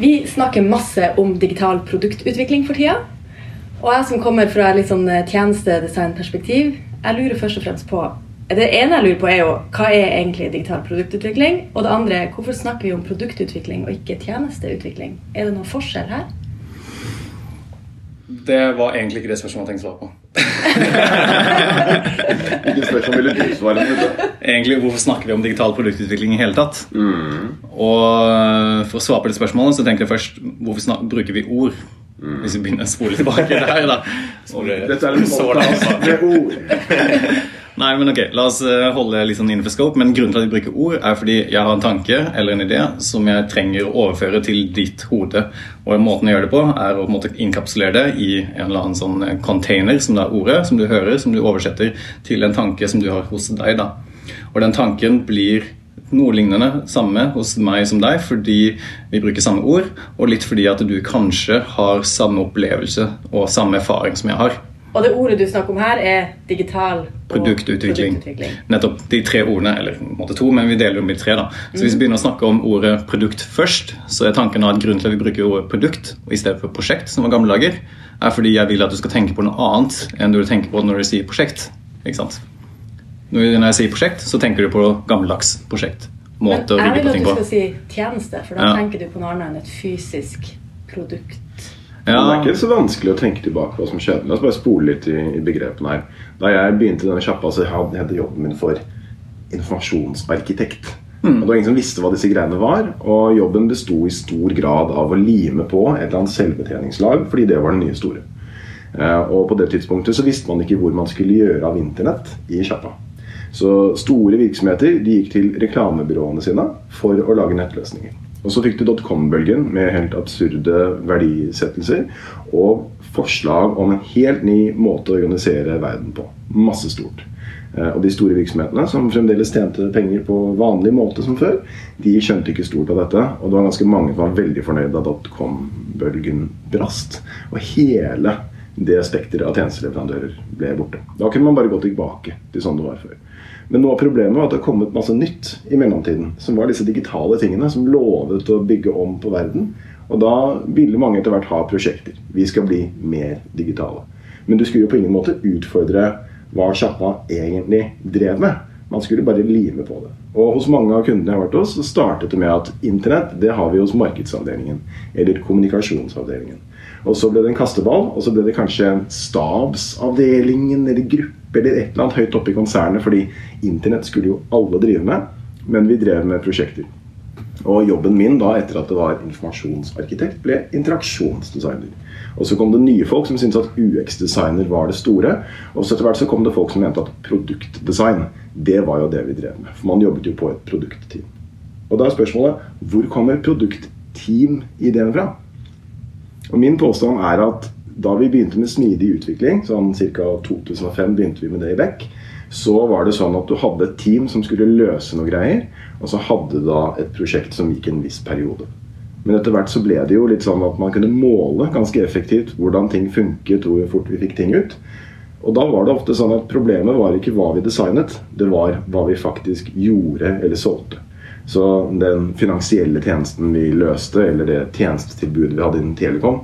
Vi snakker masse om digital produktutvikling for tida. Og jeg som kommer fra et litt sånn eh, tjenestedesignperspektiv, jeg lurer først og fremst på Det ene jeg lurer på, er jo hva er egentlig digital produktutvikling? Og det andre er hvorfor snakker vi om produktutvikling og ikke tjenesteutvikling? Er det noen forskjell her? Det var egentlig ikke det spørsmålet jeg tenkte å svare på. Hvilket spørsmål ville du svare på? Egentlig, Hvorfor snakker vi om digital produktutvikling i hele tatt? Mm. Og eh, For å svare på det spørsmålet så tenkte jeg først hvorfor snak bruker vi ord? Hvis vi begynner å spole tilbake der, da. Dette er en podcast med ord. Nei, men ok, La oss eh, holde litt sånn innenfor scope. Men grunnen til at vi bruker ord, er fordi jeg har en tanke eller en idé som jeg trenger å overføre til ditt hode. Og måten å gjøre det på, er å på en måte inkapsulere det i en eller annen sånn container, som det er ordet, som du hører, som du oversetter til en tanke som du har hos deg. da. Og den tanken blir noe lignende samme hos meg som deg, fordi vi bruker samme ord, og litt fordi at du kanskje har samme opplevelse og samme erfaring som jeg har. Og det ordet du snakker om her, er digital Produktutvikling. produktutvikling. Nettopp de tre ordene, eller måte to, men vi deler dem i tre. da. Så hvis vi begynner å snakke om ordet produkt først, så er tanken at grunnen til at vi bruker ordet produkt i stedet for prosjekt, som var gamle dager, er fordi jeg vil at du skal tenke på noe annet enn du tenker på når du sier prosjekt. Ikke sant? Når jeg sier prosjekt, så tenker du på gammeldags prosjekt. Men Måte å jeg vil på at du skal si tjeneste, for da Ja. tenker du på noe annet enn et fysisk produkt. Ja. Det er ikke så vanskelig å tenke tilbake på hva som skjedde. La oss bare spole litt i, i begrepene her. Da jeg begynte i denne sjappa, så hadde jeg jobben min for informasjonsarkitekt. Og Det var ingen som visste hva disse greiene var. Og jobben besto i stor grad av å lime på et eller annet selvbetjeningslag, fordi det var det nye store. Eh, Og på det tidspunktet så visste man ikke hvor man skulle gjøre av internett i sjappa. Så store virksomheter de gikk til reklamebyråene sine for å lage nettløsninger. Og så fikk du dotcom-bølgen med helt absurde verdisettelser og forslag om en helt ny måte å organisere verden på. Masse stort. Eh, Og de store virksomhetene, som fremdeles tjente penger på vanlig måte som før, de skjønte ikke stort av dette. Og det var ganske mange som var veldig fornøyd da dotcom-bølgen brast. Og hele det spekteret av tjenesteleverandører ble borte. Da kunne man bare gå tilbake til sånn det var før. Men noe av problemet var at det har kommet masse nytt i mellomtiden. Som var disse digitale tingene som lovet å bygge om på verden. Og da ville mange etter hvert ha prosjekter. Vi skal bli mer digitale. Men du skulle jo på ingen måte utfordre hva sjappa egentlig drev med. Man skulle bare lime på det. Og hos mange av kundene jeg har vært hos, så startet det med at internett det har vi hos markedsavdelingen. Eller kommunikasjonsavdelingen. Og så ble det en kasteball, og så ble det kanskje stabsavdelingen eller gruppe eller et eller annet høyt oppe i konsernet, fordi internett skulle jo alle drive med, men vi drev med prosjekter. Og jobben min da, etter at det var informasjonsarkitekt, ble interaksjonsdesigner. Og så kom det nye folk som syntes at UX-designer var det store. Og så etter hvert så kom det folk som mente at produktdesign, det var jo det vi drev med. For man jobbet jo på et produktteam. Og da er spørsmålet hvor kommer produktteam-ideen fra? Og min påstand er at da vi begynte med smidig utvikling, sånn ca. 2005 begynte vi med det i Beck, så var det sånn at du hadde et team som skulle løse noe greier, og så hadde du da et prosjekt som gikk en viss periode. Men etter hvert så ble det jo litt sånn at man kunne måle ganske effektivt hvordan ting funket, hvor fort vi fikk ting ut. Og da var det ofte sånn at problemet var ikke hva vi designet, det var hva vi faktisk gjorde eller solgte. Så den finansielle tjenesten vi løste, eller det tjenestetilbudet vi hadde innen Telekom,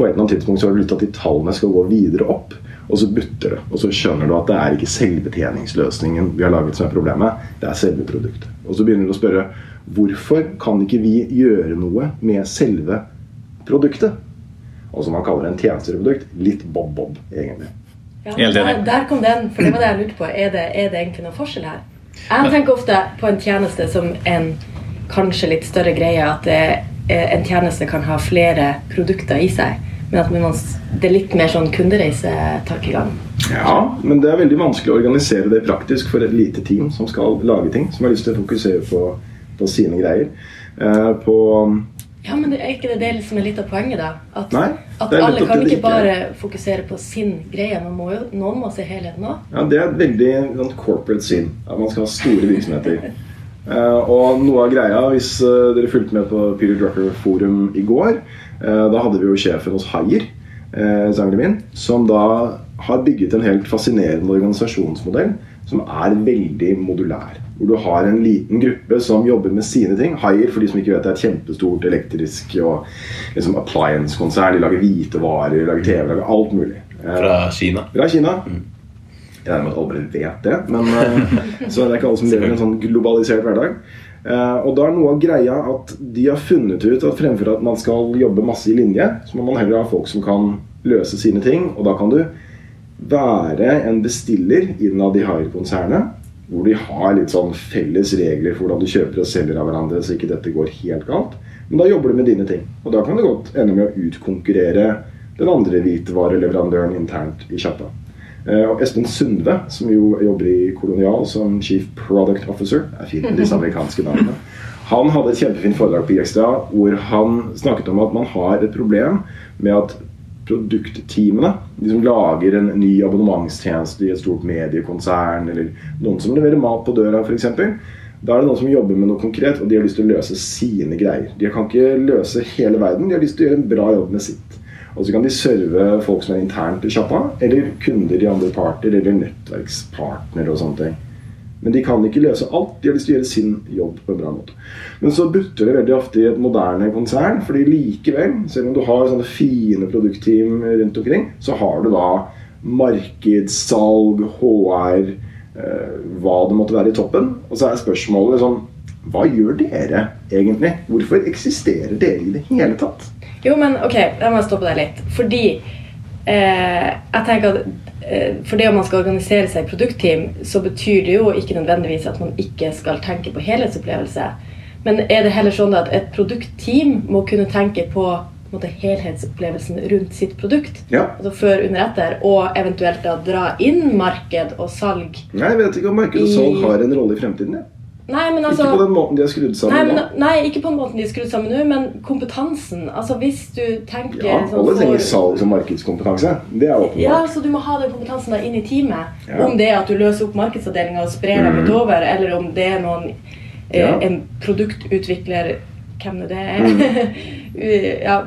på et eller annet tidspunkt så har du lyst til at de tallene skal gå videre opp, og så butter det. Og så skjønner du at det er ikke selvbetjeningsløsningen vi har laget som er problemet, det er selve produktet. Og så begynner du å spørre hvorfor kan ikke vi gjøre noe med selve produktet? Og som man kaller det en tjenesteprodukt. Litt bob-bob, egentlig. Ja, der, der kom den, for det var det jeg lurte på. Er det, er det egentlig noen forskjell her? Jeg tenker ofte på en tjeneste som en kanskje litt større greie. At det, en tjeneste kan ha flere produkter i seg. Men at man, det er litt mer sånn kundereisetankegang. Ja, men det er veldig vanskelig å organisere det praktisk for et lite team som skal lage ting. Som har lyst til å fokusere på, på sine greier. Eh, på Ja, men det er ikke det det som er litt av poenget, da? At, Nei, at alle kan ikke bare fokusere på sin greie. Man må jo, noen må se helheten òg. Ja, Det er et veldig sånn, corporate syn. At man skal ha store virksomheter. uh, og noe av greia, hvis uh, dere fulgte med på Peter Drucker Forum i går, da hadde vi jo sjefen hos Haier, uh, sangeren min, som da har bygget en helt fascinerende organisasjonsmodell som er veldig modulær. hvor du har en liten gruppe som jobber med sine ting. Haier, for de som ikke vet, det er et kjempestort elektrisk og liksom appliance-konsern. De lager hvite varer, lager TV, lager alt mulig. Eh, Fra Kina. Fra Kina. Jeg regner med at alle vet det, men så så det er ikke alle som lever i en sånn globalisert hverdag. Eh, og da er noe av greia at de har funnet ut at fremfor at man skal jobbe masse i linje, så må man heller ha folk som kan løse sine ting. Og da kan du være en bestiller innad i Hire-konsernet, hvor de har litt sånn felles regler for hvordan du kjøper og selger av hverandre, så ikke dette går helt galt. Men da jobber du med dine ting. Og da kan det godt ende med å utkonkurrere den andre hvitevareleverandøren internt i sjappa. Eh, Og Espen Sundve, som jo jobber i Kolonial som Chief Product Officer Det er fint med disse amerikanske navnene. Han hadde et kjempefint foredrag på IXDA hvor han snakket om at man har et problem med at produktteamene, de som lager en ny abonnementstjeneste i et stort mediekonsern, eller noen som leverer mat på døra f.eks., da er det noen som jobber med noe konkret, og de har lyst til å løse sine greier. De kan ikke løse hele verden, de har lyst til å gjøre en bra jobb med sitt. Og så kan de serve folk som er internt i sjappa, eller kunder i andre parter, eller nettverkspartnere og sånne ting. Men de kan ikke løse alt. De har lyst til å gjøre sin jobb på en bra måte. Men så butter det veldig ofte i et moderne konsern, fordi likevel, selv om du har sånne fine produktteam rundt omkring, så har du da markedssalg, HR, eh, hva det måtte være i toppen. Og så er spørsmålet liksom Hva gjør dere egentlig? Hvorfor eksisterer dere i det hele tatt? Jo, men ok, jeg må stoppe deg litt. Fordi eh, jeg tenker at eh, for det om man skal organisere seg i produktteam, så betyr det jo ikke nødvendigvis at man ikke skal tenke på helhetsopplevelse. Men er det heller sånn at et produktteam må kunne tenke på, på måte, helhetsopplevelsen rundt sitt produkt? Ja. Altså før, under, etter, og eventuelt da dra inn marked og salg? Nei, Jeg vet ikke om marked og salg har en rolle i fremtiden. Ja. Nei, men altså... ikke på den måten de er skrudd Nei, sammen men, nå. nei, ikke på den måten de er skrudd sammen nå, men kompetansen. Altså Hvis du tenker Ja, sånn alle trenger salgs- og markedskompetanse. Det er åpenbart. Ja, så du må ha den kompetansen da inn i teamet. Ja. Om det er at du løser opp markedsavdelinga og sprer dem Mhm. utover, eller om det er noen eh, en produktutvikler hvem det er. ja,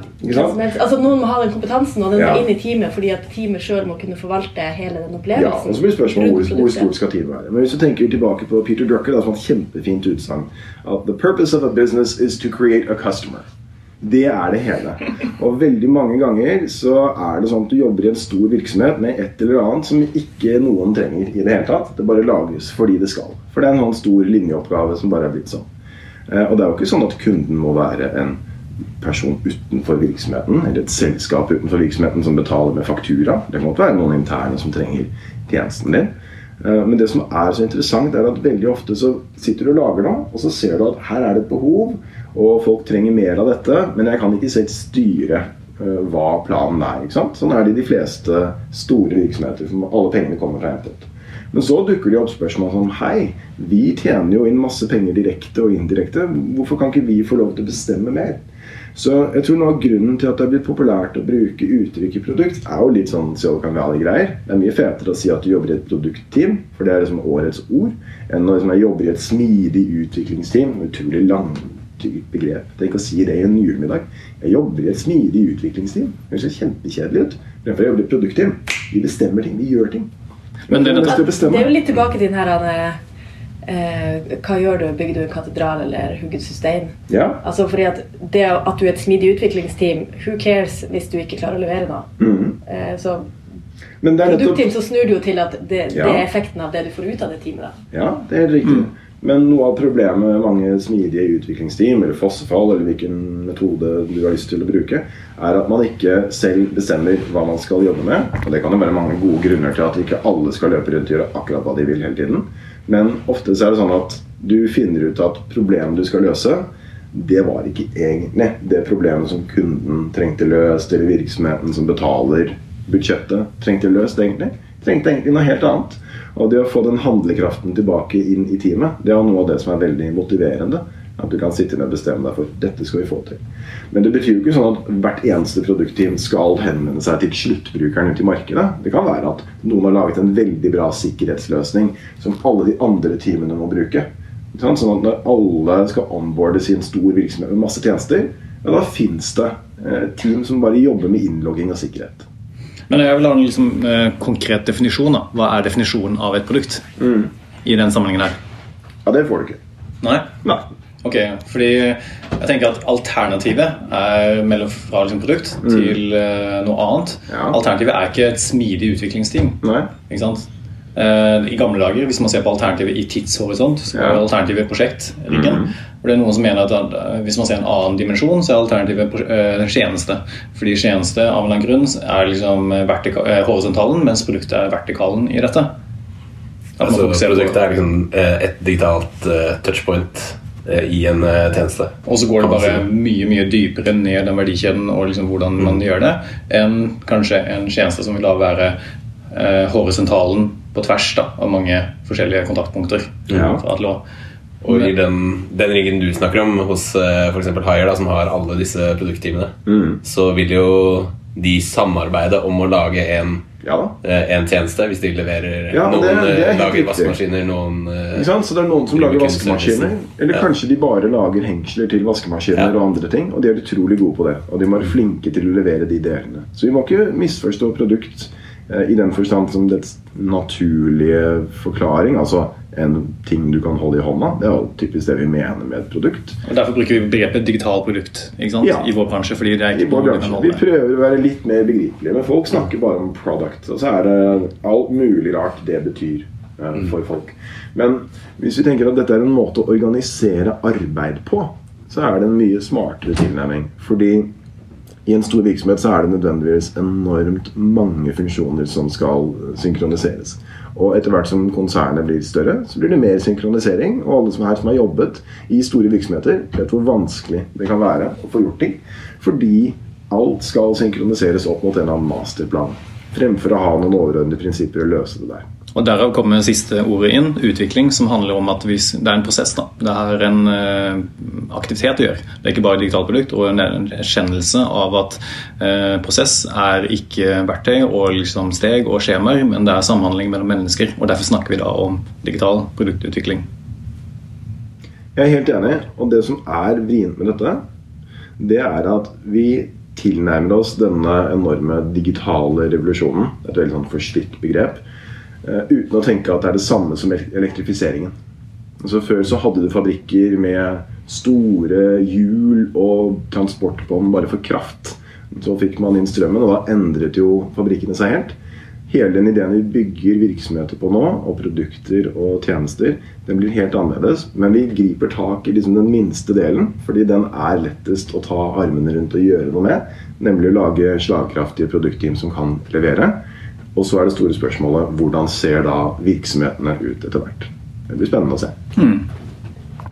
altså, noen må ha den kompetansen og den Ja. inn i teamet, fordi at teamet sjøl må kunne forvalte hele den Ja, opplevelsen. og så blir spørsmålet hvor, hvor stort skal teamet være. Men hvis du tenker tilbake på Peter Drucker, det er et kjempefint utsagn the purpose of a business is to create a customer. Det er det hele. Og veldig mange ganger så er det sånn at du jobber i en stor virksomhet med et eller annet som ikke noen trenger i det hele tatt. Det bare lages fordi det skal. For det er en sånn stor linjeoppgave som bare er blitt sånn. Eh, Og det er jo ikke sånn at kunden må være en person utenfor virksomheten, eller et selskap utenfor virksomheten som betaler med faktura. Det kan godt være noen interne som trenger tjenesten din. Eh, Men det som er så interessant, er at veldig ofte så sitter du og lager noe, og så ser du at her er det et behov, og folk trenger mer av dette, men jeg kan ikke selv styre eh, hva planen er. ikke sant? Sånn er det i de fleste store virksomheter. som Alle pengene kommer fra en pott. Men så dukker det opp spørsmål som Hei, vi tjener jo inn masse penger direkte og indirekte. Hvorfor kan ikke vi få lov til å bestemme mer? Så jeg tror noe av grunnen til at det er blitt populært å bruke uttrykk i produkt, er jo litt sånn Silicon Valley-greier. Det er mye fetere å si at du jobber i et produktteam, for det er liksom årets ord, enn å liksom jeg jobber i et smidig utviklingsteam. Utrolig langtykt begrep. Tenk å si det i en julemiddag. Jeg jobber i et smidig utviklingsteam. Det høres kjempekjedelig ut. Fremfor jeg jobber i et produktteam. Vi bestemmer ting. Vi gjør ting. Men det- til å Det er jo litt tilbake til den her eh, Hva gjør du? Bygger du en katedral eller hugger du stein? Ja. Altså fordi at det at du er et smidig utviklingsteam, who cares hvis du ikke klarer å levere noe? Mm. Eh, Så Men det nettopp produktteam så snur det jo til at det, det er effekten av det du får ut av det teamet. da. Ja, det er helt riktig. Men noe av problemet med mange smidige utviklingsteam, eller fossefall, eller hvilken metode du har lyst til å bruke, er at man ikke selv bestemmer hva man skal jobbe med. Og det kan jo være mange gode grunner til at ikke alle skal løpe rundt og gjøre akkurat hva de vil hele tiden. Men ofte så er det sånn at du finner ut at problemet du skal løse, det var ikke egentlig det problemet som kunden trengte løst, eller virksomheten som betaler budsjettet trengte løst, egentlig. Trengte egentlig noe helt annet. Og det å få den handlekraften tilbake inn i teamet, det er noe av det som er veldig motiverende. At du kan sitte ned og bestemme deg for dette skal vi få til. Men det betyr jo ikke sånn at hvert eneste produktteam skal henvende seg til sluttbrukeren ute i markedet. Det kan være at noen har laget en veldig bra sikkerhetsløsning som alle de andre teamene må bruke. Sånn at når alle skal onboardes i en stor virksomhet med masse tjenester, ja, da fins det eh, team som bare jobber med innlogging og sikkerhet. Men jeg vil ha en liksom, eh, konkret definisjon. da. Hva er definisjonen av et produkt i den sammenhengen her? Ja, det får du ikke. Nei? Nei. Ok, fordi jeg tenker at alternativet er mellom fra liksom produkt til eh, noe annet. Ja. Alternativet er ikke et smidig utviklingsteam. Nei. Ikke sant? Eh, I gamle dager, hvis man ser på alternativet i tidshorisont, så er Ja. alternativet Prosjekt, for det er noen som mener at eh, hvis man ser en annen dimensjon, så er alternativet eh, tjeneste. Fordi tjeneste av en eller annen grunn er liksom horisontalen, mens produktet er vertikalen i dette. At Altså, produktet er liksom et digitalt touchpoint i en eh, tjeneste. Og så går det bare mye mye dypere ned den verdikjeden og liksom hvordan man gjør det, enn kanskje en tjeneste som vil da være eh, horisontalen på tvers da, av mange forskjellige kontaktpunkter. Ja. Og i den, den riggen du snakker om hos uh, f.eks. Haier, som har alle disse produktteamene, Mm. så vil jo de samarbeider om å lage en, Ja eh, en tjeneste hvis de leverer Ja, noen det- det eh, helt lager vaskemaskiner, noen eh? Så det er noen som lager vaskemaskiner. Eller Ja. kanskje de bare lager hengsler til vaskemaskiner og andre ting. Og de er utrolig gode på det. Og de må være flinke til å levere de delene. Så vi må ikke misforstå produkt i den forstand som dets naturlige forklaring. Altså en ting du kan holde i hånda. Det er jo typisk det vi mener med et produkt. Og Derfor bruker vi begrepet digital produkt ikke sant? Ja. i vår bransje. fordi det er I ikke vår noe vi kan bransje. Vi prøver å være litt mer begripelige, men folk snakker bare om product. Og så er det alt mulig rart det betyr eh, for folk. Men hvis vi tenker at dette er en måte å organisere arbeid på, så er det en mye smartere tilnærming. Fordi i en stor virksomhet så er det nødvendigvis enormt mange funksjoner som skal synkroniseres. Og etter hvert som konsernet blir større, så blir det mer synkronisering. Og alle som her som har jobbet i store virksomheter, vet hvor vanskelig det kan være å få gjort ting. Fordi alt skal synkroniseres opp mot en eller annen masterplan. Fremfor å ha noen overordnede prinsipper og løse det der. Og Derav kommer siste ordet inn, utvikling, som handler om at vi, det er en prosess. da. Det er en uh, aktivitet å gjøre. Det er ikke bare et digitalt produkt. Og en erkjennelse av at uh, prosess er ikke verktøy og liksom steg og skjemaer, men det er samhandling mellom mennesker. og Derfor snakker vi da om digital produktutvikling. Jeg er helt enig. Og det som er vrient med dette, det er at vi tilnærmer oss denne enorme digitale revolusjonen, et veldig sånn forslitt begrep, uten å tenke at det er det samme som elektrifiseringen. Altså Før så hadde du fabrikker med store hjul og transportbånd bare for kraft. Så fikk man inn strømmen, og da endret jo fabrikkene seg helt. Hele den ideen vi bygger virksomheter på nå, og produkter og tjenester, den blir helt annerledes. Men vi griper tak i liksom den minste delen, fordi den er lettest å ta armene rundt og gjøre noe med. Nemlig å lage slagkraftige produktteam som kan levere. Og så er det store spørsmålet hvordan ser da virksomhetene ut etter hvert. Det blir spennende å se.